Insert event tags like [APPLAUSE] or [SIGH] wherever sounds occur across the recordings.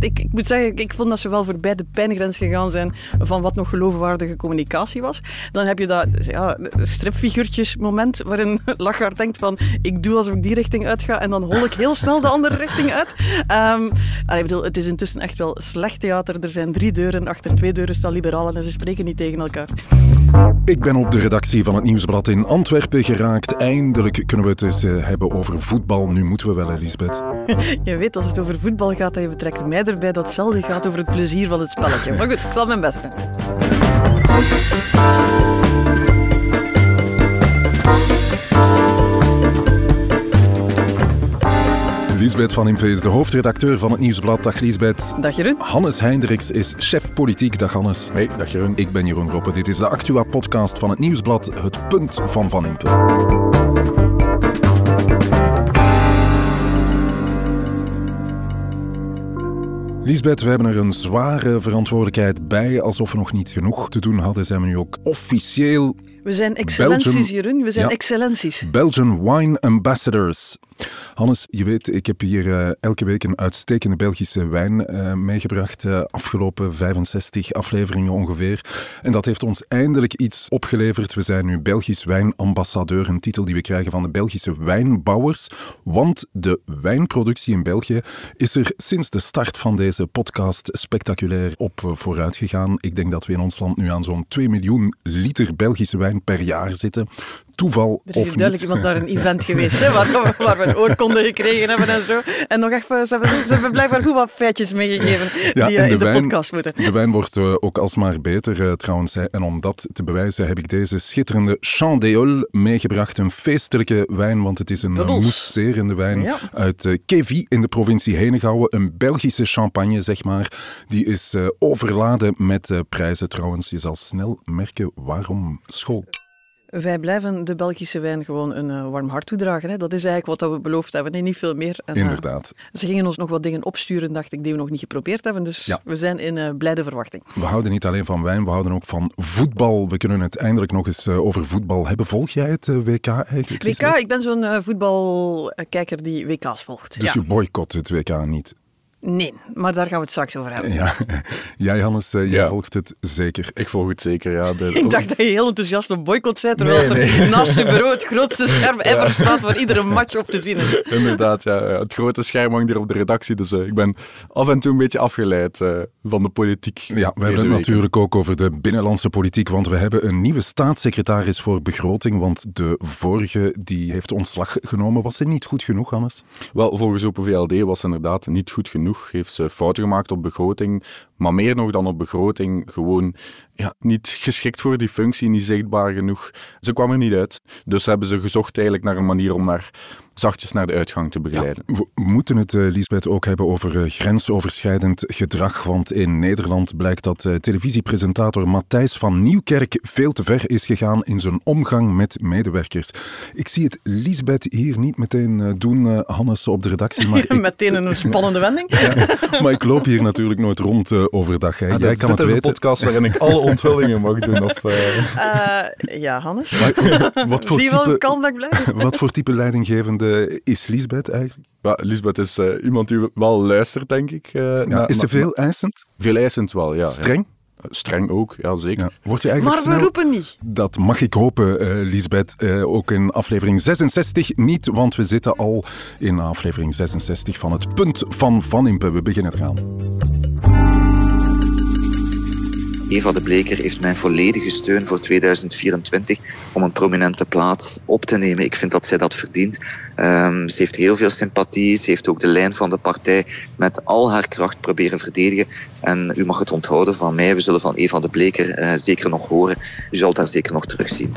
ik, ik moet zeggen, ik vond dat ze wel voorbij de pijngrens gegaan zijn van wat nog geloofwaardige communicatie was. Dan heb je dat ja, stripfiguurtjes moment waarin [LAUGHS] Lachaar denkt van ik doe alsof ik die richting uitga en dan hol ik heel snel de andere richting uit. Um, ik bedoel, het is intussen echt wel slecht theater. Er zijn drie deuren, achter twee deuren staan liberalen en ze spreken niet tegen elkaar. Ik ben op de redactie van het Nieuwsblad in Antwerpen geraakt. Eindelijk kunnen we het eens eh, hebben over voetbal. Nu moeten we wel, Elisabeth. [LAUGHS] Je weet, als het over voetbal gaat, je betrekt mij erbij dat zelden gaat over het plezier van het spelletje. Maar goed, ik zal mijn best doen. Lisbeth van Impe is de hoofdredacteur van het Nieuwsblad. Dag Lisbeth. Dag Jeroen. Hannes Hendricks is chef politiek. Dag Hannes. Hey, dag Jeroen. Ik ben Jeroen Roppe. Dit is de Actua-podcast van het Nieuwsblad. Het punt van Van Impe. Lisbeth, we hebben er een zware verantwoordelijkheid bij. Alsof we nog niet genoeg te doen hadden, zijn we nu ook officieel we zijn excellenties, Jeroen. We zijn excellenties. Belgian Wine Ambassadors. Hannes, je weet, ik heb hier uh, elke week een uitstekende Belgische wijn uh, meegebracht. Uh, afgelopen 65 afleveringen ongeveer. En dat heeft ons eindelijk iets opgeleverd. We zijn nu Belgisch wijnambassadeur, een titel die we krijgen van de Belgische wijnbouwers. Want de wijnproductie in België is er sinds de start van deze podcast spectaculair op vooruit gegaan. Ik denk dat we in ons land nu aan zo'n 2 miljoen liter Belgische wijn per jaar zitten toeval er is of duidelijk iemand naar een [LAUGHS] event geweest hè, waar, waar, we een oorkonde gekregen hebben en zo. En nog even, ze hebben, ze hebben blijkbaar goed wat feitjes meegegeven [LAUGHS] ja, die uh, in de, wijn, podcast moeten. De wijn wordt uh, ook alsmaar beter uh, trouwens. En om dat te bewijzen heb ik deze schitterende Chandéol meegebracht. Een feestelijke wijn, want het is een mousserende wijn ja. uit Kévy in de provincie Henegouwen. Een Belgische champagne, zeg maar. Die is overladen met prijzen trouwens. Je zal snel merken waarom. School. Wij blijven de Belgische wijn gewoon een uh, warm hart toedragen. Hè. Dat is eigenlijk wat we beloofd hebben. Nee, niet veel meer. En, Inderdaad. Uh, ze gingen ons nog wat dingen opsturen, dacht ik, die we nog niet geprobeerd hebben. Dus ja. we zijn in uh, blijde verwachting. We houden niet alleen van wijn, we houden ook van voetbal. We kunnen het eindelijk nog eens over voetbal hebben. Volg jij het WK eigenlijk? WK? Ik ben zo'n voetbalkijker die WK's volgt. Dus ja. je boycott het WK niet? Nee, maar daar gaan we het straks over hebben. Ja. Jij, Hannes, uh, jij ja. volgt het zeker. Ik volg het zeker, ja. De... Ik dacht dat je heel enthousiast op boycott zei, terwijl nee, nee. er naast je bureau het grootste scherm ever ja. staat waar iedere match op te zien is. Inderdaad, ja. Het grote scherm hangt hier op de redactie, dus uh, ik ben af en toe een beetje afgeleid uh, van de politiek. Ja, we hebben het natuurlijk ook over de binnenlandse politiek, want we hebben een nieuwe staatssecretaris voor begroting, want de vorige die heeft ontslag genomen. Was ze niet goed genoeg, Hannes? Wel, volgens Open VLD was ze inderdaad niet goed genoeg heeft ze fouten gemaakt op begroting, maar meer nog dan op begroting gewoon ja, niet geschikt voor die functie, niet zichtbaar genoeg. Ze kwam er niet uit. Dus hebben ze gezocht eigenlijk naar een manier om naar zachtjes naar de uitgang te begeleiden. Ja, we moeten het, uh, Lisbeth, ook hebben over uh, grensoverschrijdend gedrag. Want in Nederland blijkt dat uh, televisiepresentator Matthijs van Nieuwkerk veel te ver is gegaan in zijn omgang met medewerkers. Ik zie het Lisbeth hier niet meteen doen, Hannes, op de redactie. Maar [LAUGHS] ik... meteen een spannende wending. ja, maar ik loop hier natuurlijk nooit rond overdag. Hè. Ja, Jij kan het is weten. een podcast waarin ik alle [LAUGHS] onthullingen mag doen. Of, ja, Hannes. Maar, [LAUGHS] wat voor Zie je wel kalm dat ik blijf? [LAUGHS] Wat voor type leidinggevende is Lisbeth eigenlijk? Ja, Lisbeth is uh, iemand die wel luistert, denk ik. Uh, ja, is ze veel eisend? Veel eisend wel, ja. Streng? Ja. Streng ook, ja zeker. Ja. Word je eigenlijk maar we snel... roepen niet. Dat mag ik hopen, uh, Lisbeth. ook in aflevering 66 niet, want we zitten al in aflevering 66 van het punt van Van Impe. We beginnen eraan. Eva de Bleker heeft mijn volledige steun voor 2024 om een prominente plaats op te nemen. Ik vind dat zij dat verdient. Um, ze heeft heel veel sympathie. Ze heeft ook de lijn van de partij met al haar kracht proberen verdedigen. En u mag het onthouden van mij. We zullen van Eva de Bleker uh, zeker nog horen. U zult haar zeker nog terugzien.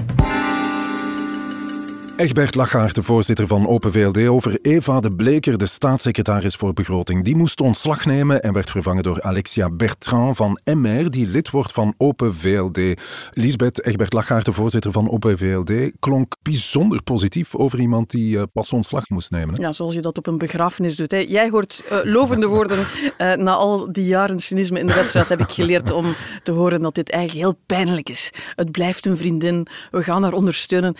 Egbert Lachaert, de voorzitter van Open VLD, over Eva de Bleker, de staatssecretaris voor begroting. Die moest ontslag nemen en werd vervangen door Alexia Bertrand van MR, die lid wordt van Open VLD. Lisbeth Egbert Lachaert, de voorzitter van Open VLD, klonk bijzonder positief over iemand die uh, pas ontslag moest nemen. Hè? Ja, zoals je dat op een begrafenis doet. Jij hoort uh, lovende woorden. Uh, na al die jaren cynisme in de wedstrijd heb ik geleerd om te horen dat dit eigenlijk heel pijnlijk is. Het blijft een vriendin, we gaan haar ondersteunen.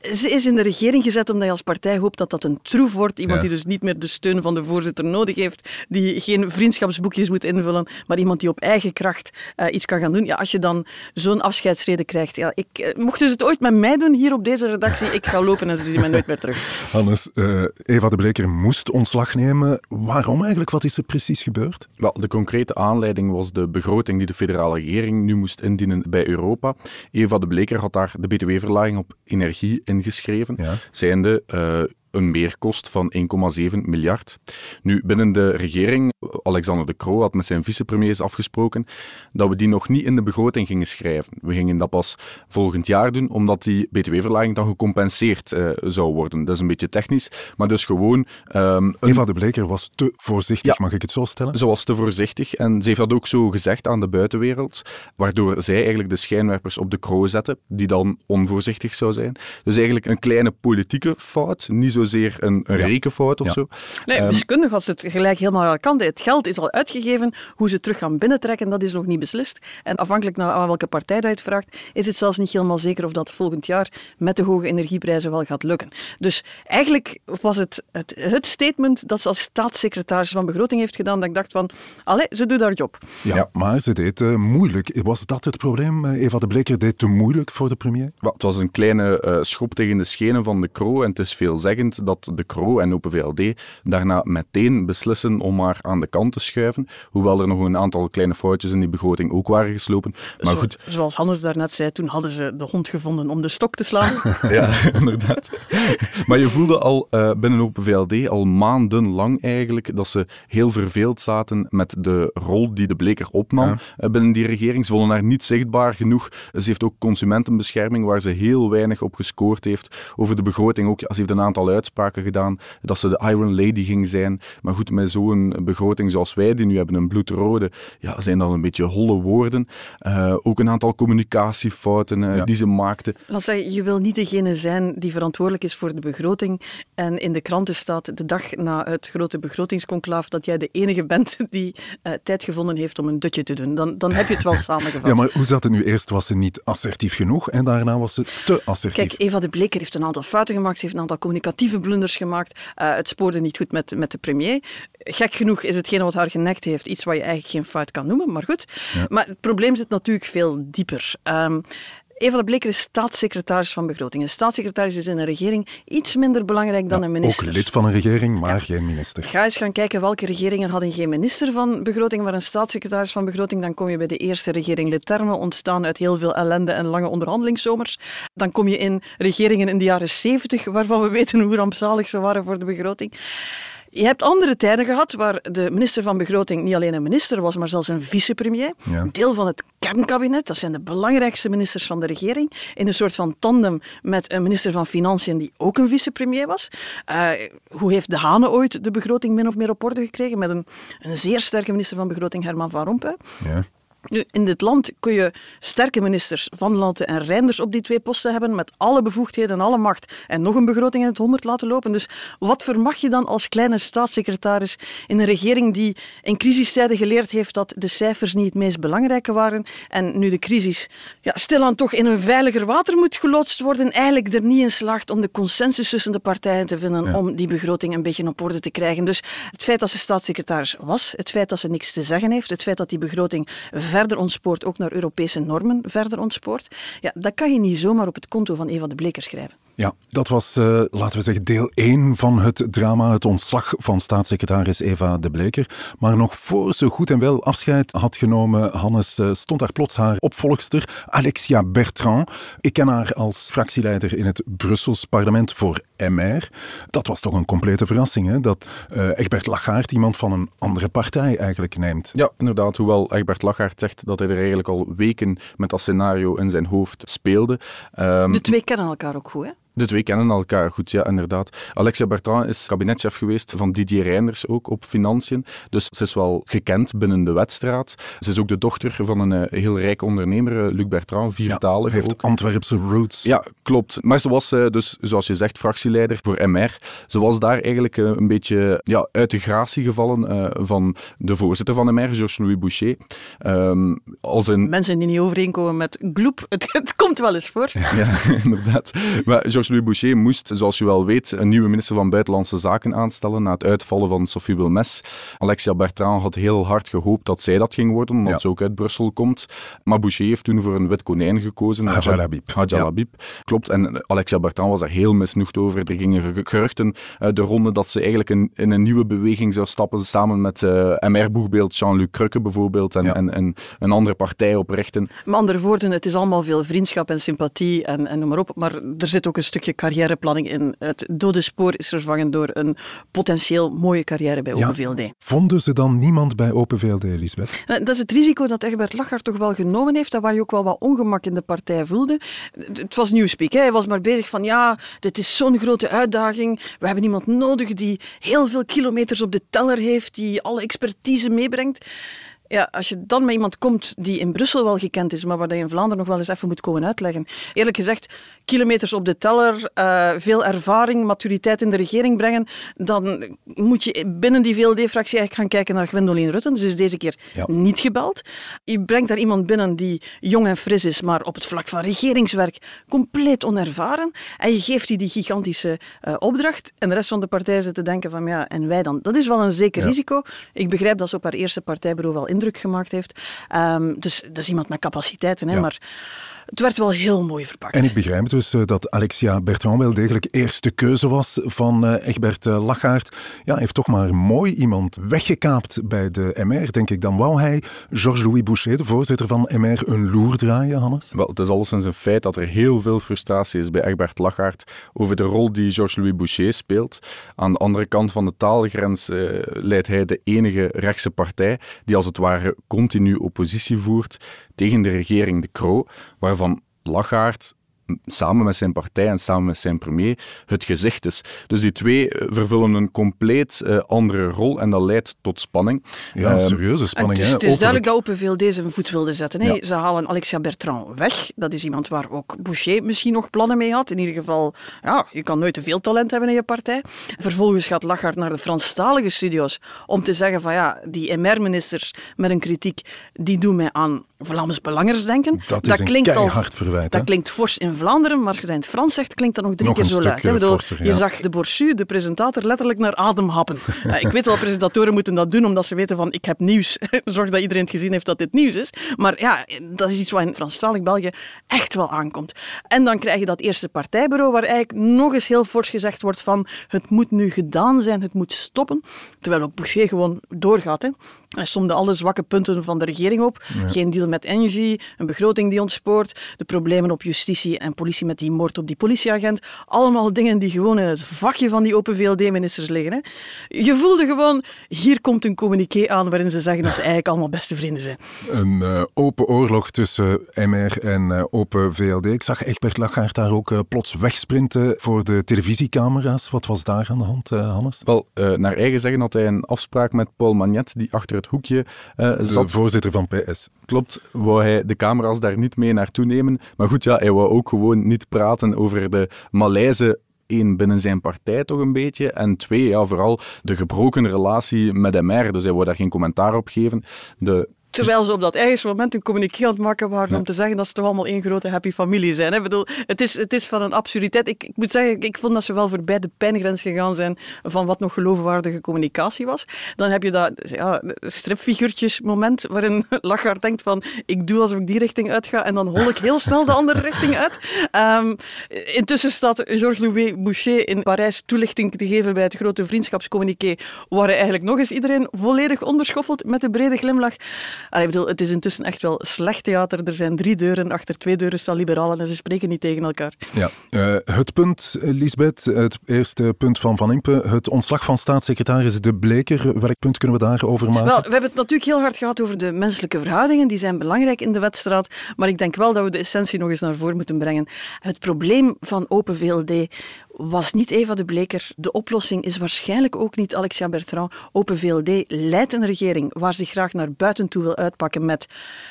Ze is in de regering gezet omdat je als partij hoopt dat dat een troef wordt. Iemand Ja. die dus niet meer de steun van de voorzitter nodig heeft, die geen vriendschapsboekjes moet invullen, maar iemand die op eigen kracht eh, iets kan gaan doen. Ja, als je dan zo'n afscheidsreden krijgt. Ja, ik, eh, mochten ze het ooit met mij doen hier op deze redactie, ik ga lopen en ze zien mij nooit meer terug. [LAUGHS] Hannes, eh, Eva de Bleker moest ontslag nemen. Waarom eigenlijk? Wat is er precies gebeurd? Wel, de concrete aanleiding was de begroting die de federale regering nu moest indienen bij Europa. Eva de Bleker had daar de btw-verlaging op energie ingeschreven, Ja. zijnde eh, een meerkost van 1,7 miljard. Nu, binnen de regering, Alexander De Croo had met zijn vicepremiers afgesproken dat we die nog niet in de begroting gingen schrijven. We gingen dat pas volgend jaar doen, omdat die btw-verlaging dan gecompenseerd eh, zou worden. Dat is een beetje technisch, maar dus gewoon ehm, een Eva de Bleker was te voorzichtig, Ja. mag ik het zo stellen? ze was te voorzichtig en ze heeft dat ook zo gezegd aan de buitenwereld, waardoor zij eigenlijk de schijnwerpers op de kroon zette, die dan onvoorzichtig zou zijn. Dus eigenlijk een kleine politieke fout, niet zozeer een, een Ja. rekenfout of Ja. zo. Nee, Ehm, wiskundig was het gelijk helemaal aan de kant. Het geld is al uitgegeven. Hoe ze het terug gaan binnentrekken, dat is nog niet beslist. En afhankelijk naar aan welke partij dat je het vraagt, is het zelfs niet helemaal zeker of dat volgend jaar met de hoge energieprijzen wel gaat lukken. Dus eigenlijk was het het, het statement dat ze als staatssecretaris van begroting heeft gedaan, dat ik dacht van, allee, ze doet haar job. Ja, Ja. maar ze deed eh, moeilijk. Was dat het probleem? Eh, Eva de Bleker deed te moeilijk voor de premier? Het was een kleine eh, schop tegen de schenen van de Kro. En het is veelzeggend dat de Kro en Open VLD daarna meteen beslissen om haar aan de kant te schuiven. Hoewel er nog een aantal kleine foutjes in die begroting ook waren geslopen. Maar Zo- goed, Zoals Hannes daarnet zei, toen hadden ze de hond gevonden om de stok te slaan. [LAUGHS] Ja, inderdaad. Maar je voelde al eh, binnen Open VLD al maandenlang eigenlijk dat ze heel verveeld zaten met de rol die de Bleker opnam Ja. eh, binnen die regering. Ze vonden haar niet zichtbaar genoeg. Ze heeft ook consumentenbescherming waar ze heel weinig op gescoord heeft. Over de begroting ook. Ze heeft een aantal uitspraken gedaan dat ze de Iron Lady ging zijn. Maar goed, met zo'n begroting zoals wij die nu hebben, een bloedrode, ja, zijn dat een beetje holle woorden. Eh, ook een aantal communicatiefouten eh, Ja. die ze maakte. Dan zeg je, je wil niet degene zijn die verantwoordelijk is voor de begroting en in de kranten staat de dag na het grote begrotingsconclaaf dat jij de enige bent [LAUGHS] die eh, tijd gevonden heeft om een dutje te doen. Dan, dan heb je het wel [LAUGHS] samengevat. Ja, maar hoe zat het nu? Eerst was ze niet assertief genoeg en daarna was ze te assertief. Kijk, Eva de Bleker heeft een aantal fouten gemaakt. Ze heeft een aantal communicatieve blunders gemaakt. Eh, het spoorde niet goed met, met de premier. Gek genoeg is hetgene wat haar genekt heeft iets wat je eigenlijk geen fout kan noemen, maar goed. Maar het probleem zit natuurlijk veel dieper. Ehm, Eva de Bleker is staatssecretaris van begroting. Een staatssecretaris is in een regering iets minder belangrijk dan Ja, een minister. Ook lid van een regering, maar geen minister. Ga eens gaan kijken welke regeringen hadden geen minister van begroting, maar een staatssecretaris van begroting. Dan kom je bij de eerste regering Leterme, ontstaan uit heel veel ellende en lange onderhandelingszomers. Dan kom je in regeringen in de jaren zeventig, waarvan we weten hoe rampzalig ze waren voor de begroting. Je hebt andere tijden gehad waar de minister van Begroting niet alleen een minister was, maar zelfs een vicepremier. Ja. Deel van het kernkabinet, dat zijn de belangrijkste ministers van de regering. In een soort van tandem met een minister van Financiën die ook een vicepremier was. Eh, hoe heeft De Hane ooit de begroting min of meer op orde gekregen? Met een, een zeer sterke minister van Begroting, Herman van Rompuy. Ja. Nu, in dit land kun je sterke ministers Van Lanten en Reinders op die twee posten hebben, met alle bevoegdheden en alle macht, en nog een begroting in het honderd laten lopen. Dus wat vermag je dan als kleine staatssecretaris in een regering die in crisistijden geleerd heeft dat de cijfers niet het meest belangrijke waren en nu de crisis ja, stilaan toch in een veiliger water moet geloodst worden, eigenlijk er niet in slaagt om de consensus tussen de partijen te vinden Ja. om die begroting een beetje op orde te krijgen. Dus het feit dat ze staatssecretaris was, het feit dat ze niks te zeggen heeft, het feit dat die begroting verder ontspoort, ook naar Europese normen verder ontspoort, ja, dat kan je niet zomaar op het konto van Eva de Bleker schrijven. Ja, dat was, eh, laten we zeggen, deel 1 van het drama, het ontslag van staatssecretaris Eva de Bleker. Maar nog voor ze goed en wel afscheid had genomen, Hannes, eh, stond daar plots haar opvolgster, Alexia Bertrand. Ik ken haar als fractieleider in het Brussels parlement voor MR. Dat was toch een complete verrassing, hè? dat eh, Egbert Lachaert iemand van een andere partij eigenlijk neemt. Ja, inderdaad. Hoewel Egbert Lachaert zegt dat hij er eigenlijk al weken met dat scenario in zijn hoofd speelde. Ehm, De twee kennen elkaar ook goed, hè? De twee kennen elkaar goed, ja, inderdaad. Alexia Bertrand is kabinetchef geweest van Didier Reinders ook op financiën. Dus ze is wel gekend binnen de wedstraat. Ze is ook de dochter van een eh, heel rijke ondernemer, eh, Luc Bertrand, viertalig heeft ook. Antwerpse roots. Ja, klopt. Maar ze was eh, dus, zoals je zegt, fractieleider voor MR. Ze was daar eigenlijk een beetje ja, uit de gratie gevallen eh, van de voorzitter van MR, Georges-Louis Boucher. Ehm, als een Mensen die niet overeenkomen met gloep, het, het komt wel eens voor. Ja, [LAUGHS] inderdaad. Maar Georges-Louis Boucher moest, zoals je wel weet, een nieuwe minister van Buitenlandse Zaken aanstellen na het uitvallen van Sophie Wilmes. Alexia Bertrand had heel hard gehoopt dat zij dat ging worden, omdat ze ook uit Brussel komt. Maar Boucher heeft toen voor een wit konijn gekozen. Hadja Labib. Hadja Labib, klopt. En Alexia Bertrand was daar heel misnoegd over. Er gingen geruchten uit de ronde dat ze eigenlijk in, in een nieuwe beweging zou stappen, samen met uh, MR-boegbeeld Jean-Luc Crukke bijvoorbeeld, en, en, en, een andere partij oprichten. Met andere woorden, het is allemaal veel vriendschap en sympathie en, en noem maar op, maar er zit ook een stukje carrièreplanning in. Het dode spoor is vervangen door een potentieel mooie carrière bij Open VLD. Vonden ze dan niemand bij Open VLD, Lisbeth? Dat is het risico dat Egbert Lachart toch wel genomen heeft, waar je ook wel wat ongemak in de partij voelde. Het was Newspeak, hij was maar bezig van ja, dit is zo'n grote uitdaging, we hebben iemand nodig die heel veel kilometers op de teller heeft, die alle expertise meebrengt. Ja, als je dan met iemand komt die in Brussel wel gekend is, maar waar je in Vlaanderen nog wel eens even moet komen uitleggen. Eerlijk gezegd, kilometers op de teller, uh, veel ervaring, maturiteit in de regering brengen, dan moet je binnen die VLD-fractie eigenlijk gaan kijken naar Gwendoline Rutten. Dus is deze keer niet gebeld. Je brengt daar iemand binnen die jong en fris is, maar op het vlak van regeringswerk compleet onervaren. En je geeft die die gigantische uh, opdracht. En de rest van de partij zit te denken van, ja, en wij dan? Dat is wel een zeker risico. Ik begrijp dat ze op haar eerste partijbureau wel in indruk gemaakt heeft. Um, dus dat is iemand met capaciteiten, hè, maar het werd wel heel mooi verpakt. En ik begrijp dus uh, dat Alexia Bertrand wel degelijk eerste keuze was van uh, Egbert uh, Lachaert. Ja, heeft toch maar mooi iemand weggekaapt bij de MR, denk ik. Dan wou hij Georges-Louis Boucher, de voorzitter van MR, een loer draaien, Hannes? Wel, het is alleszins een feit dat er heel veel frustratie is bij Egbert Lachaert over de rol die Georges-Louis Boucher speelt. Aan de andere kant van de taalgrens leidt hij de enige rechtse partij die als het ware continu oppositie voert tegen de regering De Croo, waarvan Lachaert samen met zijn partij en samen met zijn premier het gezicht is. Dus die twee eh, vervullen een compleet uh, andere rol en dat leidt tot spanning. Ja, um, serieuze spanning. Het is, het is duidelijk dat Open VLD zijn voet wilde zetten. Ja. Ze halen Alexia Bertrand weg. Dat is iemand waar ook Boucher misschien nog plannen mee had. In ieder geval, ja, je kan nooit te veel talent hebben in je partij. Vervolgens gaat Lachart naar de Franstalige studio's om te zeggen van ja, die MR-ministers met een kritiek, die doen mij aan Vlaams belangers denken. Dat, dat klinkt al verwijt. Dat klinkt fors in Vlaanderen, maar als je dat in het Frans zegt, klinkt dat nog drie nog keer zo luid. Bedoel, forser, je zag de Borsu, de presentator, letterlijk naar adem happen. [LAUGHS] ik weet wel, presentatoren moeten dat doen, omdat ze weten van, ik heb nieuws. [LAUGHS] Zorg dat iedereen het gezien heeft dat dit nieuws is. Maar ja, dat is iets wat in Franstalig België echt wel aankomt. En dan krijg je dat eerste partijbureau, waar eigenlijk nog eens heel fors gezegd wordt van, het moet nu gedaan zijn, het moet stoppen. Terwijl ook Boucher gewoon doorgaat. Hè. Hij somde alle zwakke punten van de regering op. Ja. Geen deal met Engie, een begroting die ontspoort, de problemen op justitie en politie met die moord op die politieagent. Allemaal dingen die gewoon in het vakje van die Open VLD-ministers liggen. Hè. Je voelde gewoon, hier komt een communiqué aan waarin ze zeggen dat ze eigenlijk allemaal beste vrienden zijn. Een uh, open oorlog tussen MR en uh, Open VLD. Ik zag Egbert Lachaert daar ook uh, plots wegsprinten voor de televisiecamera's. Wat was daar aan de hand, Hannes? Wel, naar eigen zeggen had hij een afspraak met Paul Magnet, die achter het hoekje uh, zat. De voorzitter van PS. Klopt, wou hij de camera's daar niet mee naartoe nemen. Maar goed, ja, hij wou ook gewoon niet praten over de Maleise één, binnen zijn partij toch een beetje. En twee, ja, vooral de gebroken relatie met MR. Dus hij wou daar geen commentaar op geven. De Terwijl ze op dat eigen moment een communiqué aan het maken waren ja. om te zeggen dat ze toch allemaal één grote happy familie zijn. Ik bedoel, het is, het is van een absurditeit. Ik, ik, moet zeggen, ik vond dat ze wel voorbij de pijngrens gegaan zijn van wat nog geloofwaardige communicatie was. Dan heb je dat ja, stripfiguurtjes moment waarin [LAUGHS] Lachard denkt van ik doe alsof ik die richting uitga en dan hol ik heel snel de andere richting uit. Um, intussen staat Georges-Louis Boucher in Parijs toelichting te geven bij het grote vriendschapscommuniqué waar hij eigenlijk nog eens iedereen volledig onderschoffelt met de brede glimlach. Allee, ik bedoel, het is intussen echt wel slecht theater. Er zijn drie deuren, achter twee deuren staan liberalen en ze spreken niet tegen elkaar. Ja, uh, het punt, Lisbeth, het eerste punt van Van Impe, het ontslag van staatssecretaris De Bleker. Welk punt kunnen we daarover maken? Wel, we hebben het natuurlijk heel hard gehad over de menselijke verhoudingen. Die zijn belangrijk in de wedstrijd. Maar ik denk wel dat we de essentie nog eens naar voren moeten brengen. Het probleem van Open VLD was niet Eva de Bleker. De oplossing is waarschijnlijk ook niet Alexia Bertrand. Open VLD leidt een regering waar zich graag naar buiten toe wil uitpakken met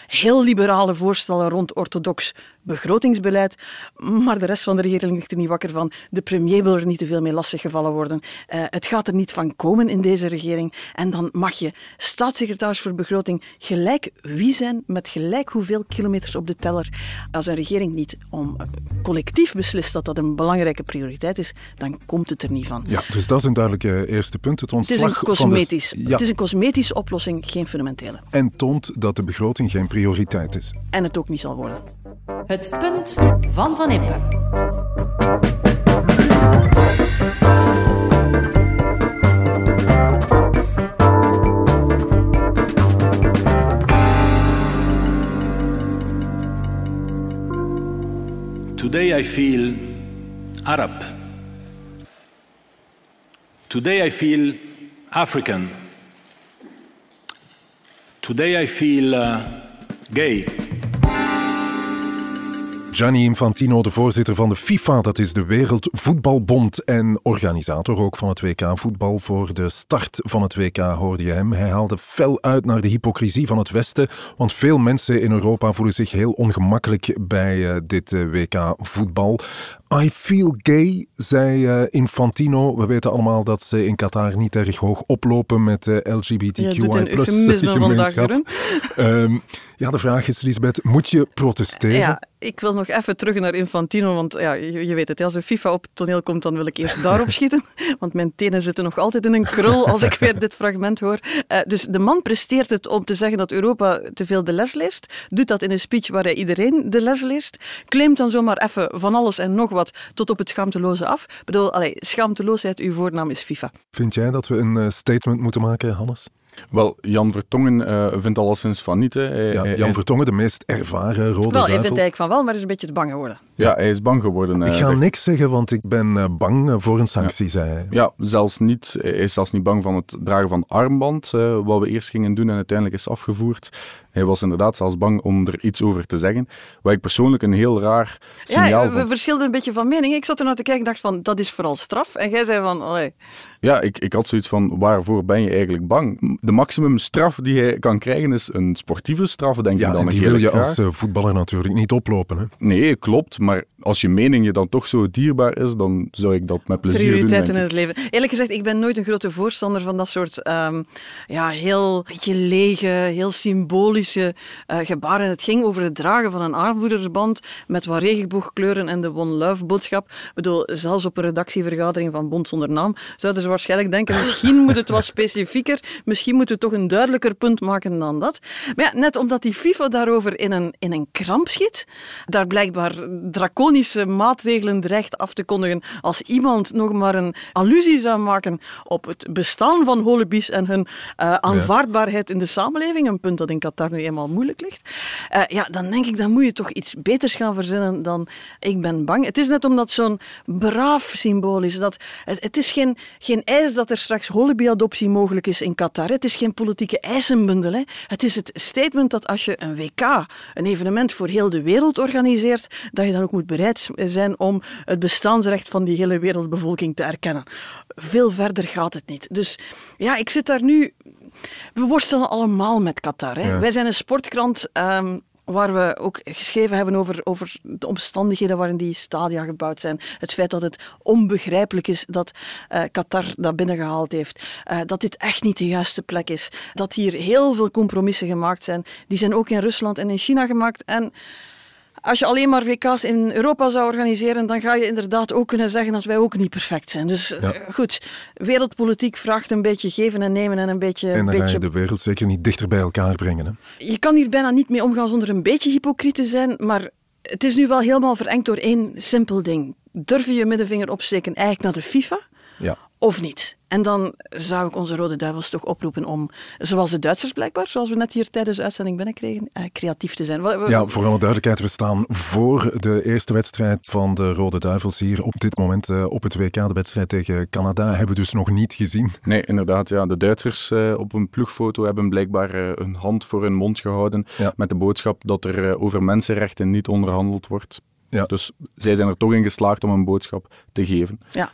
heel liberale voorstellen rond orthodox begrotingsbeleid. Maar de rest van de regering ligt er niet wakker van. De premier wil er niet te veel mee lastiggevallen worden. Uh, het gaat er niet van komen in deze regering. En dan mag je staatssecretaris voor begroting gelijk wie zijn met gelijk hoeveel kilometers op de teller. Als een regering niet om eh, collectief beslist dat dat een belangrijke prioriteit is, dan komt het er niet van. Ja, dus dat is een duidelijke eerste punt. Het, het is een cosmetisch. De... Ja. Het is een cosmetische oplossing, geen fundamentele. En toont dat de begroting geen prioriteit is. En het ook niet zal worden. Het punt van Van Impe. Today I feel Arab. Today I feel African. Today I feel uh, gay. Gianni Infantino, de voorzitter van de FIFA, dat is de Wereldvoetbalbond en organisator ook van het WK voetbal. Voor de start van het WK hoorde je hem. Hij haalde fel uit naar de hypocrisie van het Westen, want veel mensen in Europa voelen zich heel ongemakkelijk bij uh, dit uh, WK voetbal. I feel gay, zei uh, Infantino. We weten allemaal dat ze in Qatar niet erg hoog oplopen met de LGBTQI+-gemeenschap. Um, ja, de vraag is, Lisbeth, moet je protesteren? Ja, ik wil nog even terug naar Infantino, want ja, je, je weet het, als een FIFA op het toneel komt, dan wil ik eerst daarop [LAUGHS] schieten, want mijn tenen zitten nog altijd in een krul als ik weer dit fragment hoor. Uh, dus de man presteert het om te zeggen dat Europa te veel de les leest, doet dat in een speech waar hij iedereen de les leest, claimt dan zomaar even van alles en nog wat tot op het schaamteloze af. Ik bedoel, allee, schaamteloosheid, uw voornaam is FIFA. Vind jij dat we een uh, statement moeten maken, Hannes? Wel, Jan Vertongen uh, vindt alleszins van niet. Hè. Ja, Jan Vertongen, de meest ervaren rode wel, duivel. Hij vindt eigenlijk van wel, maar is een beetje te bang geworden. Ja, hij is bang geworden. Ik ga zegt... niks zeggen, want ik ben uh, bang voor een sanctie, ja. zei hij. Ja, zelfs niet. Hij is zelfs niet bang van het dragen van armband, uh, wat we eerst gingen doen en uiteindelijk is afgevoerd. Hij was inderdaad zelfs bang om er iets over te zeggen. Wat ik persoonlijk een heel raar signaal Ja, we verschilden een beetje van mening. Ik zat er naar te kijken en dacht van, dat is vooral straf. En jij zei van, allee. Ja, ik, ik had zoiets van, waarvoor ben je eigenlijk bang? De maximumstraf die hij kan krijgen is een sportieve straf, denk ja, ik dan. die wil je als voetballer natuurlijk niet oplopen. Hè? Nee, klopt. Maar als je mening je dan toch zo dierbaar is, dan zou ik dat met plezier Prioriteiten doen. in het leven. Eerlijk gezegd, ik ben nooit een grote voorstander van dat soort um, ja, heel beetje lege, heel symbolische uh, gebaren. Het ging over het dragen van een aanvoerdersband met wat regenboogkleuren en de One Love boodschap. Ik bedoel, zelfs op een redactievergadering van Bond zonder naam zouden ze waarschijnlijk denken, misschien moet het wat specifieker, misschien moeten we toch een duidelijker punt maken dan dat. Maar ja, net omdat die FIFA daarover in een, in een kramp schiet, daar blijkbaar draconische maatregelen dreigt af te kondigen als iemand nog maar een allusie zou maken op het bestaan van holibies en hun uh, aanvaardbaarheid in de samenleving, een punt dat in Qatar nu eenmaal moeilijk ligt, uh, ja, dan denk ik, dan moet je toch iets beters gaan verzinnen dan ik ben bang. Het is net omdat zo'n braaf symbool is. Dat, het, het is geen, geen eis dat er straks holibi-adoptie mogelijk is in Qatar. Het is geen politieke eisenbundel. Hè. Het is het statement dat als je een WK, een evenement voor heel de wereld organiseert, dat je dan ook moet bereid zijn om het bestaansrecht van die hele wereldbevolking te erkennen. Veel verder gaat het niet. Dus ja, ik zit daar nu... We worstelen allemaal met Qatar. Hè. Ja. Wij zijn een sportkrant... Um, waar we ook geschreven hebben over, over de omstandigheden waarin die stadia gebouwd zijn. Het feit dat het onbegrijpelijk is dat uh, Qatar dat binnengehaald heeft. Uh, dat dit echt niet de juiste plek is. Dat hier heel veel compromissen gemaakt zijn. Die zijn ook in Rusland en in China gemaakt. En als je alleen maar WK's in Europa zou organiseren, dan ga je inderdaad ook kunnen zeggen dat wij ook niet perfect zijn. Dus ja. uh, goed, wereldpolitiek vraagt een beetje geven en nemen en een beetje... En dan beetje... ga je de wereld zeker niet dichter bij elkaar brengen. Hè? Je kan hier bijna niet mee omgaan zonder een beetje hypocriet te zijn, maar het is nu wel helemaal verengd door één simpel ding. Durf je je middenvinger opsteken eigenlijk naar de FIFA? Ja. Of niet? En dan zou ik onze Rode Duivels toch oproepen om, zoals de Duitsers blijkbaar, zoals we net hier tijdens de uitzending binnenkregen, eh, creatief te zijn. Ja, voor alle duidelijkheid, we staan voor de eerste wedstrijd van de Rode Duivels hier op dit moment uh, op het WK. De wedstrijd tegen Canada hebben we dus nog niet gezien. Nee, inderdaad. Ja. De Duitsers uh, op een ploegfoto hebben blijkbaar uh, een hand voor hun mond gehouden ja. met de boodschap dat er over mensenrechten niet onderhandeld wordt. Ja. Dus zij zijn er toch in geslaagd om een boodschap te geven. Ja.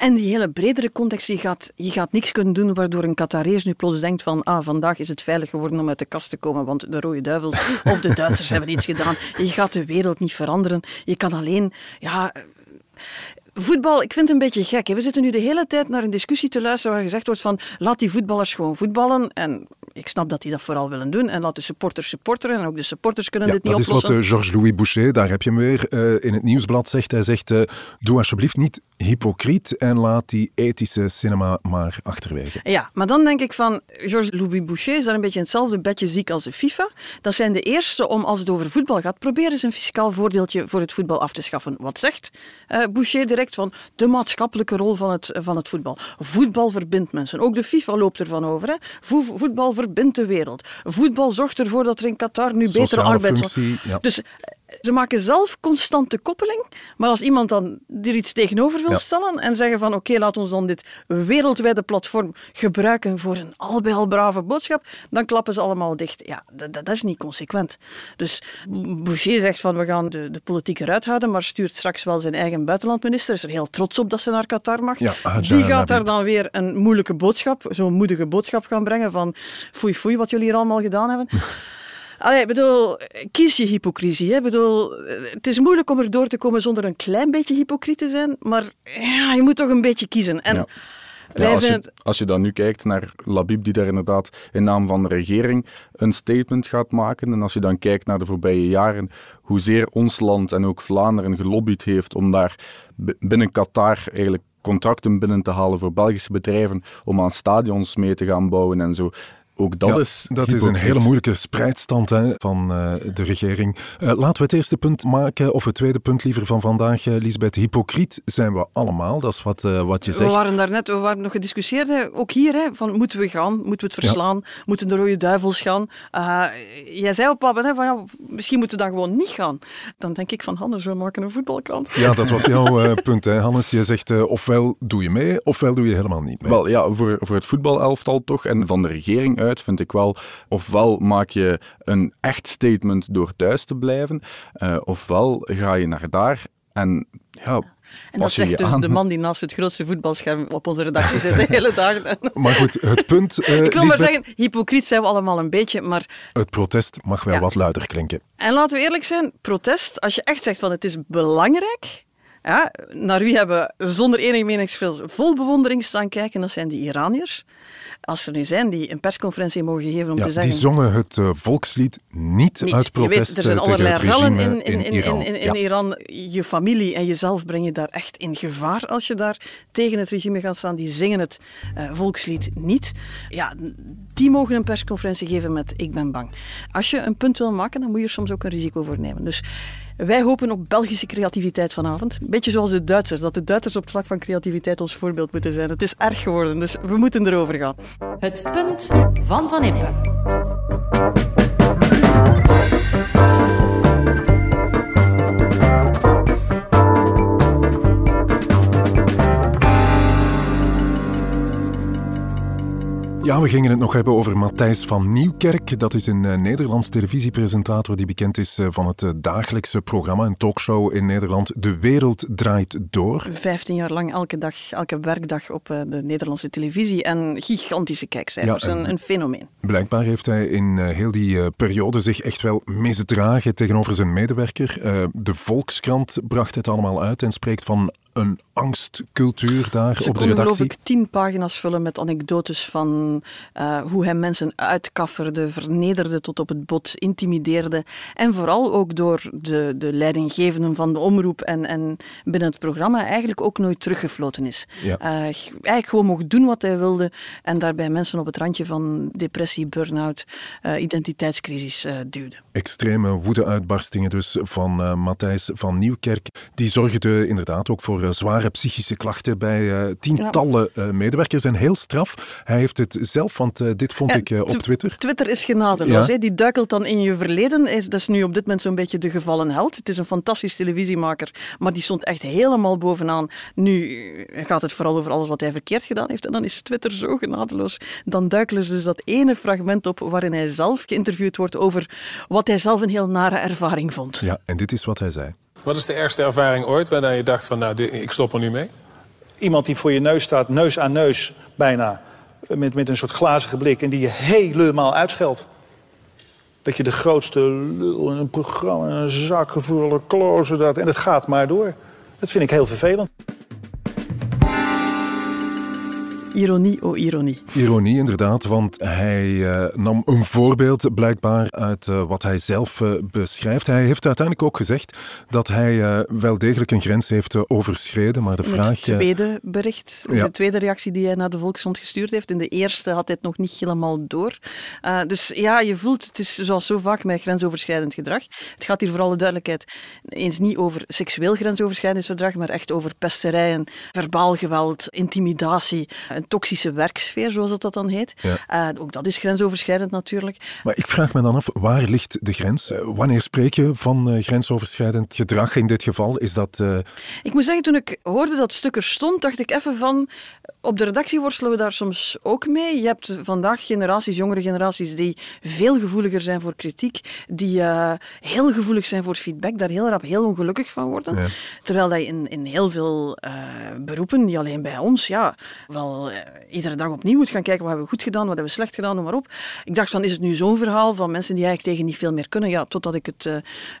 En die hele bredere context, je gaat, je gaat niks kunnen doen waardoor een Qatarees nu plots denkt van ah, vandaag is het veilig geworden om uit de kast te komen, want de Rode Duivels of de Duitsers [LAUGHS] hebben iets gedaan. Je gaat de wereld niet veranderen. Je kan alleen... Ja, Voetbal, ik vind het een beetje gek. We zitten nu de hele tijd naar een discussie te luisteren waar gezegd wordt van laat die voetballers gewoon voetballen. En ik snap dat die dat vooral willen doen. En laat de supporters supporteren. En ook de supporters kunnen Ja, dit niet dat is oplossen. wat eh, Georges-Louis Boucher, daar heb je hem weer, eh, in het nieuwsblad zegt. Hij zegt, eh, doe alsjeblieft niet hypocriet en laat die ethische cinema maar achterwege. Ja, maar dan denk ik van, Georges-Louis Boucher is daar een beetje in hetzelfde bedje ziek als de FIFA. Dat zijn de eerste om, als het over voetbal gaat, proberen ze een fiscaal voordeeltje voor het voetbal af te schaffen. Wat zegt Boucher direct van de maatschappelijke rol van het, van het voetbal? Voetbal verbindt mensen. Ook de FIFA loopt ervan over. Hè? Vo- voetbal verbindt de wereld. Voetbal zorgt ervoor dat er in Qatar nu betere arbeids... ja. Dus ze maken zelf constant de koppeling, maar als iemand dan er iets tegenover wil Ja. stellen en zeggen van oké, laat ons dan dit wereldwijde platform gebruiken voor een al bij al brave boodschap, dan klappen ze allemaal dicht. Ja, dat, dat is niet consequent. Dus Boucher zegt van we gaan de, de politiek eruit houden, maar stuurt straks wel zijn eigen buitenlandminister, is er heel trots op dat ze naar Qatar mag. Ja, Die gaat daar dan weer een moeilijke boodschap, zo'n moedige boodschap gaan brengen van foei foei wat jullie hier allemaal gedaan hebben. Allee, ik bedoel, kies je hypocrisie. Hè? Bedoel, het is moeilijk om er door te komen zonder een klein beetje hypocriet te zijn, maar ja, je moet toch een beetje kiezen. En Ja. als, je, als je dan nu kijkt naar Labib, die daar inderdaad in naam van de regering een statement gaat maken, en als je dan kijkt naar de voorbije jaren, hoezeer ons land en ook Vlaanderen gelobbyd heeft om daar binnen Qatar eigenlijk contracten binnen te halen voor Belgische bedrijven om aan stadions mee te gaan bouwen en zo. Ook dat Ja, is dat is een hele moeilijke spreidstand hè, van eh, de regering. Eh, laten we het eerste punt maken, of het tweede punt liever van vandaag, eh, Lisbeth. Hypocriet zijn we allemaal, dat is wat, eh, wat je we zegt. waren daarnet, we waren nog gediscussieerd, hè, ook hier, hè, van moeten we gaan, moeten we het verslaan, moeten de rode duivels gaan. Uh, jij zei op Pabben, hè, van ja, misschien moeten we dan gewoon niet gaan. Dan denk ik van, Hannes, we maken een voetbalkrant. Ja, dat was jouw [LAUGHS] punt, hè, Hannes. Je zegt ofwel doe je mee, ofwel doe je helemaal niet mee. Wel ja, voor, voor het voetbalelftal toch en van de regering uit vind ik wel, ofwel maak je een echt statement door thuis te blijven, eh, ofwel ga je naar daar en ja, En dat zegt dus aan. de man die naast het grootste voetbalscherm op onze redactie zit de hele dag. [LAUGHS] Maar goed, het punt, eh, Ik wil maar zeggen, hypocriet zijn we allemaal een beetje, maar het protest mag wel Ja. wat luider klinken. En laten we eerlijk zijn, protest, als je echt zegt van het is belangrijk, ja, naar wie hebben we zonder enig meningsverschil vol bewondering staan kijken, dat zijn die Iraniërs. Als er nu zijn die een persconferentie mogen geven om Ja, te zeggen... die zongen het eh, volkslied niet, niet. uit je protest weet, er zijn eh, allerlei rellen in, in, in, Iran. in, Ja. Iran. Je familie en jezelf breng je daar echt in gevaar als je daar tegen het regime gaat staan. Die zingen het eh, volkslied niet. Ja, die mogen een persconferentie geven met ik ben bang. Als je een punt wil maken, dan moet je er soms ook een risico voor nemen. Dus wij hopen op Belgische creativiteit vanavond. Beetje zoals de Duitsers, dat de Duitsers op het vlak van creativiteit ons voorbeeld moeten zijn. Het is erg geworden, dus we moeten erover gaan. Het punt van Van Impe. Ja, we gingen het nog hebben over Matthijs van Nieuwkerk. Dat is een uh, Nederlands televisiepresentator die bekend is uh, van het uh, dagelijkse programma, een talkshow in Nederland. De wereld draait door. Vijftien jaar lang elke dag, elke werkdag op de Nederlandse televisie en gigantische kijkcijfers. Ja, en, een, een, fenomeen. Blijkbaar heeft hij in heel die periode zich echt wel misdragen tegenover zijn medewerker. De Volkskrant bracht het allemaal uit en spreekt van een angstcultuur daar Ze op de redactie. geloof ik tien pagina's vullen met anekdotes van uh, hoe hij mensen uitkafferde, vernederde tot op het bot, intimideerde. En vooral ook door de, de leidinggevenden van de omroep en, en binnen het programma eigenlijk ook nooit teruggefloten is. Ja. Uh, eigenlijk gewoon mocht doen wat hij wilde en daarbij mensen op het randje van depressie, burn-out, uh, identiteitscrisis duwde. Extreme woede-uitbarstingen dus van Matthijs van Nieuwkerk. Die zorgde inderdaad ook voor uh, zware psychische klachten bij uh, tientallen ja. medewerkers. En heel straf. Hij heeft het zelf, want dit vond ja, ik op Twitter. Twitter is genadeloos. Ja. Die duikelt dan in je verleden. Dat is nu op dit moment zo'n beetje de gevallen held. Het is een fantastisch televisiemaker, maar die stond echt helemaal bovenaan. Nu gaat het vooral over alles wat hij verkeerd gedaan heeft. En dan is Twitter zo genadeloos. Dan duikelen ze dus dat ene fragment op waarin hij zelf geïnterviewd wordt over wat hij zelf een heel nare ervaring vond. Ja, en dit is wat hij zei. Wat is de ergste ervaring ooit waarna je dacht van nou, ik stop er nu mee? Iemand die voor je neus staat, neus aan neus bijna, met, met een soort glazige blik... en die je helemaal uitscheldt. Dat je de grootste lul in een programma, een zakgevoelde klozen dat. En het gaat maar door. Dat vind ik heel vervelend. Ironie, oh ironie. Ironie, inderdaad, want hij eh, nam een voorbeeld blijkbaar uit uh, wat hij zelf uh, beschrijft. Hij heeft uiteindelijk ook gezegd dat hij wel degelijk een grens heeft overschreden, maar de vraag... Het tweede bericht, ja. de tweede reactie die hij naar de Volkskrant gestuurd heeft. In de eerste had hij het nog niet helemaal door. dus ja, je voelt, het is zoals zo vaak met grensoverschrijdend gedrag. Het gaat hier voor alle duidelijkheid eens niet over seksueel grensoverschrijdend gedrag, maar echt over pesterijen, verbaal geweld, intimidatie, een toxische werksfeer, zoals dat dan heet. Ja. Uh, ook dat is grensoverschrijdend natuurlijk. Maar ik vraag me dan af, waar ligt de grens? Uh, wanneer spreek je van uh, grensoverschrijdend gedrag in dit geval? Is dat... Ik moet zeggen, toen ik hoorde dat stuk er stond, dacht ik even van... Op de redactie worstelen we daar soms ook mee. Je hebt vandaag generaties, jongere generaties, die veel gevoeliger zijn voor kritiek, die heel gevoelig zijn voor feedback, daar heel rap heel ongelukkig van worden. Ja. Terwijl dat in, in heel veel beroepen, niet alleen bij ons, ja, wel iedere dag opnieuw moet gaan kijken wat hebben we goed gedaan, wat hebben we slecht gedaan, noem maar op. Ik dacht van, is het nu zo'n verhaal van mensen die eigenlijk tegen niet veel meer kunnen? Ja, totdat ik het uh,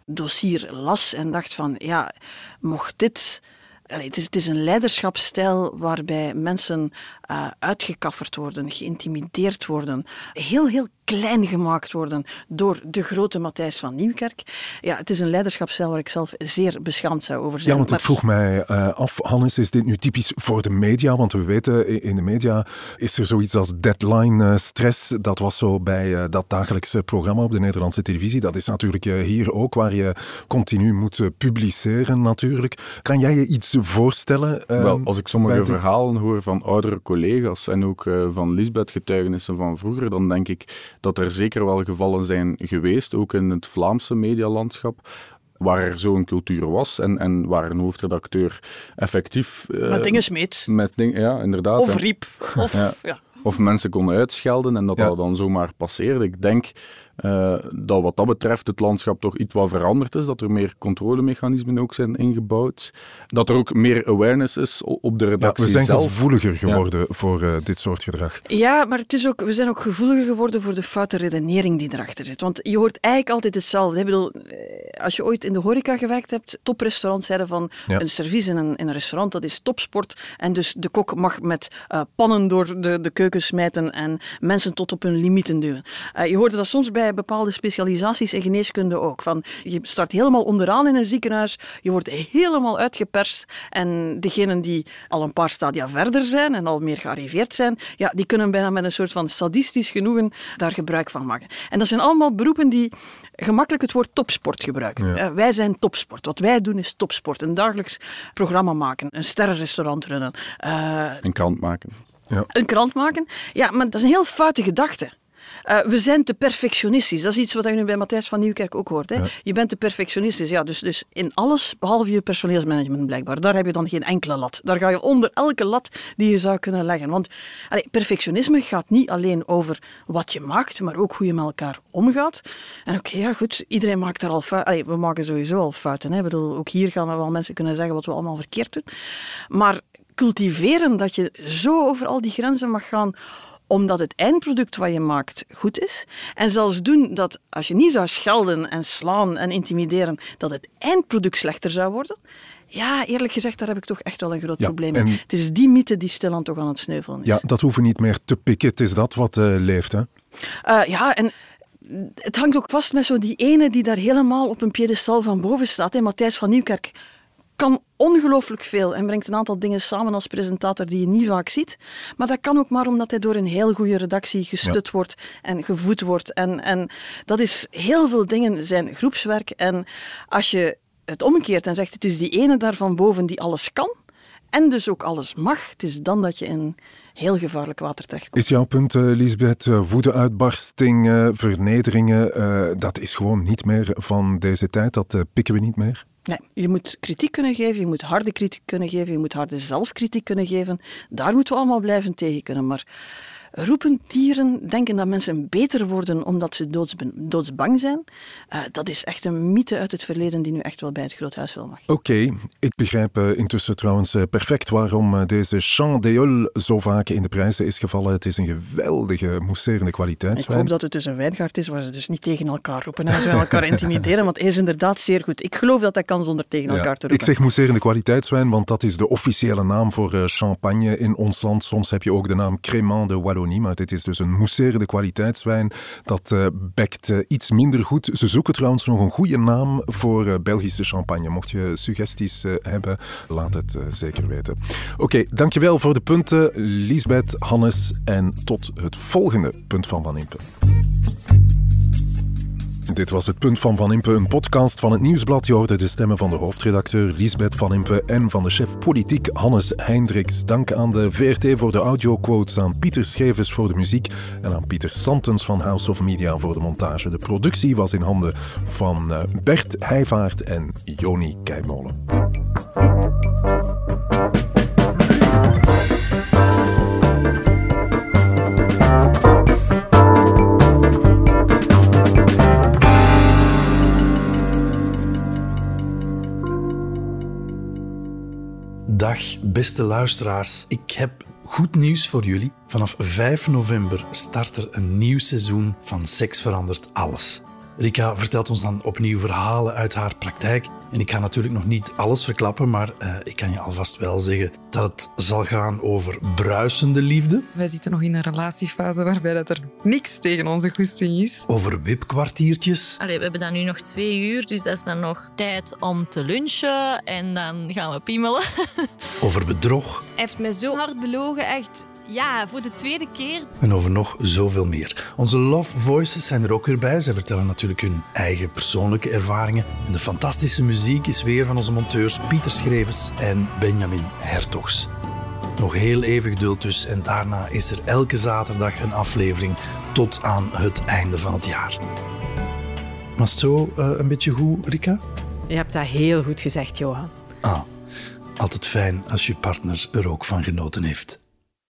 dossier las en dacht van, ja, mocht dit... Allee, het, is, het is een leiderschapsstijl waarbij mensen uh, uitgekafferd worden, geïntimideerd worden, heel, heel klein gemaakt worden door de grote Matthijs van Nieuwkerk. Ja, het is een leiderschapsstijl waar ik zelf zeer beschaamd zou over zijn. Ja, want ik vroeg mij uh, af, Hannes, is dit nu typisch voor de media? Want we weten, in de media is er zoiets als deadline stress. Dat was zo bij uh, dat dagelijkse programma op de Nederlandse televisie. Dat is natuurlijk hier ook, waar je continu moet publiceren natuurlijk. Kan jij je iets voorstellen? Wel, als ik sommige verhalen hoor van oudere collega's en ook uh, van Lisbeth getuigenissen van vroeger, dan denk ik dat er zeker wel gevallen zijn geweest, ook in het Vlaamse medialandschap, waar er zo'n cultuur was en, en waar een hoofdredacteur effectief... Uh, met dingen smeet. Met ding, ja, inderdaad. Of riep. [LAUGHS] Of, ja. ja. Of mensen konden uitschelden en dat ja. dat dan zomaar passeerde. Ik denk uh, dat wat dat betreft het landschap toch iets wat veranderd is, dat er meer controlemechanismen ook zijn ingebouwd, dat er ook meer awareness is op de redactie ja, we zijn zelf. gevoeliger geworden ja. voor uh, dit soort gedrag. Ja, maar het is ook, we zijn ook gevoeliger geworden voor de foute redenering die erachter zit. Want je hoort eigenlijk altijd hetzelfde. Ik bedoel, als je ooit in de horeca gewerkt hebt, toprestaurants zeiden van een service in een, in een restaurant, dat is topsport. En dus de kok mag met uh, pannen door de, de keuken smijten en mensen tot op hun limieten duwen. je hoorde dat soms bij bepaalde specialisaties in geneeskunde ook. Van, je start helemaal onderaan in een ziekenhuis, je wordt helemaal uitgeperst en degenen die al een paar stadia verder zijn en al meer gearriveerd zijn, ja, die kunnen bijna met een soort van sadistisch genoegen daar gebruik van maken. En dat zijn allemaal beroepen die gemakkelijk het woord topsport gebruiken. Ja. Uh, wij zijn topsport. Wat wij doen is topsport. Een dagelijks programma maken, een sterrenrestaurant runnen. Uh, een krant maken. Ja. Een krant maken. Ja, maar dat is een heel foute gedachte. Uh, we zijn te perfectionistisch. Dat is iets wat je nu bij Matthijs van Nieuwkerk ook hoort. Hè? Ja. Je bent te perfectionistisch. Ja, dus, dus in alles, behalve je personeelsmanagement blijkbaar. Daar heb je dan geen enkele lat. Daar ga je onder elke lat die je zou kunnen leggen. Want allee, perfectionisme gaat niet alleen over wat je maakt, maar ook hoe je met elkaar omgaat. En oké, okay, ja goed, iedereen maakt er al fouten. We maken sowieso al fouten. Hè? Ik bedoel, ook hier gaan er wel mensen kunnen zeggen wat we allemaal verkeerd doen. Maar cultiveren dat je zo over al die grenzen mag gaan omdat het eindproduct wat je maakt goed is. En zelfs doen dat als je niet zou schelden en slaan en intimideren, dat het eindproduct slechter zou worden. Ja, eerlijk gezegd, daar heb ik toch echt wel een groot ja, probleem mee. Het is die mythe die stilaan toch aan het sneuvelen is. Ja, dat hoeven we niet meer te pikken. Het is dat wat uh, leeft, hè? Uh, ja, en het hangt ook vast met zo die ene die daar helemaal op een piedestal van boven staat, hè, Matthijs van Nieuwkerk kan ongelooflijk veel en brengt een aantal dingen samen als presentator die je niet vaak ziet. Maar dat kan ook maar omdat hij door een heel goede redactie gestut ja. wordt en gevoed wordt. En, en dat is heel veel dingen zijn groepswerk. En als je het omkeert en zegt het is die ene daar van boven die alles kan en dus ook alles mag, het is dan dat je in heel gevaarlijk water terechtkomt. Is jouw punt, uh, Lisbeth, uh, woedeuitbarstingen, vernederingen, uh, dat is gewoon niet meer van deze tijd, dat pikken we niet meer? Nee, je moet kritiek kunnen geven, je moet harde kritiek kunnen geven, je moet harde zelfkritiek kunnen geven. Daar moeten we allemaal blijven tegen kunnen. Maar roepen dieren denken dat mensen beter worden omdat ze doodsben- doodsbang zijn. Eh, dat is echt een mythe uit het verleden die nu echt wel bij het groothuis wel mag. Oké, ik begrijp eh, intussen trouwens eh, perfect waarom deze Champ d'Eole zo vaak in de prijzen is gevallen. Het is een geweldige mousserende Ik kwaliteitswijn. hoop dat het dus een wijngaard is waar ze dus niet tegen elkaar roepen en ze elkaar intimideren, want hij is inderdaad zeer goed. Ik geloof dat dat kan zonder tegen Ja, elkaar te ik roepen. zeg mousserende kwaliteitswijn, want dat is de officiële naam voor champagne in ons land. Soms heb je ook de naam Crémant de Wallonie, maar dit is dus een mousserende kwaliteitswijn. Dat eh, bekt eh, iets minder goed. Ze zoeken trouwens nog een goede naam voor eh, Belgische champagne. Mocht je suggesties hebben, laat het zeker weten. Oké, dankjewel voor de punten, Lisbeth, Hannes, en tot het volgende punt van Van Impe. Dit was het Punt van Van Impe, een podcast van het Nieuwsblad. Je hoorde de stemmen van de hoofdredacteur Lisbeth Van Impe en van de chef politiek Hannes Hendricks. Dank aan de VRT voor de audioquotes, aan Pieter Schevers voor de muziek en aan Pieter Santens van House of Media voor de montage. De productie was in handen van eh, Bert Heijvaart en Joni Keimolen. Dag, beste luisteraars. Ik heb goed nieuws voor jullie. Vanaf 5 november start er een nieuw seizoen van Seks verandert alles. Rika vertelt ons dan opnieuw verhalen uit haar praktijk. En ik ga natuurlijk nog niet alles verklappen, maar eh, ik kan je alvast wel zeggen dat het zal gaan over bruisende liefde, Wij zitten nog in een relatiefase waarbij dat er niks tegen onze goesting is. over wipkwartiertjes, Allee, we hebben dan nu nog twee uur, dus dat is dan nog tijd om te lunchen en dan gaan we piemelen. [LAUGHS] over bedrog Hij heeft mij zo hard belogen, echt. Ja, voor de tweede keer. en over nog zoveel meer. Onze Love Voices zijn er ook weer bij. Zij vertellen natuurlijk hun eigen persoonlijke ervaringen. En de fantastische muziek is weer van onze monteurs Pieter Schrevens en Benjamin Hertogs. Nog heel even geduld dus en daarna is er elke zaterdag een aflevering tot aan het einde van het jaar. Was het zo eh, een beetje goed, Rika? Je hebt dat heel goed gezegd, Johan. Ah, altijd fijn als je partner er ook van genoten heeft.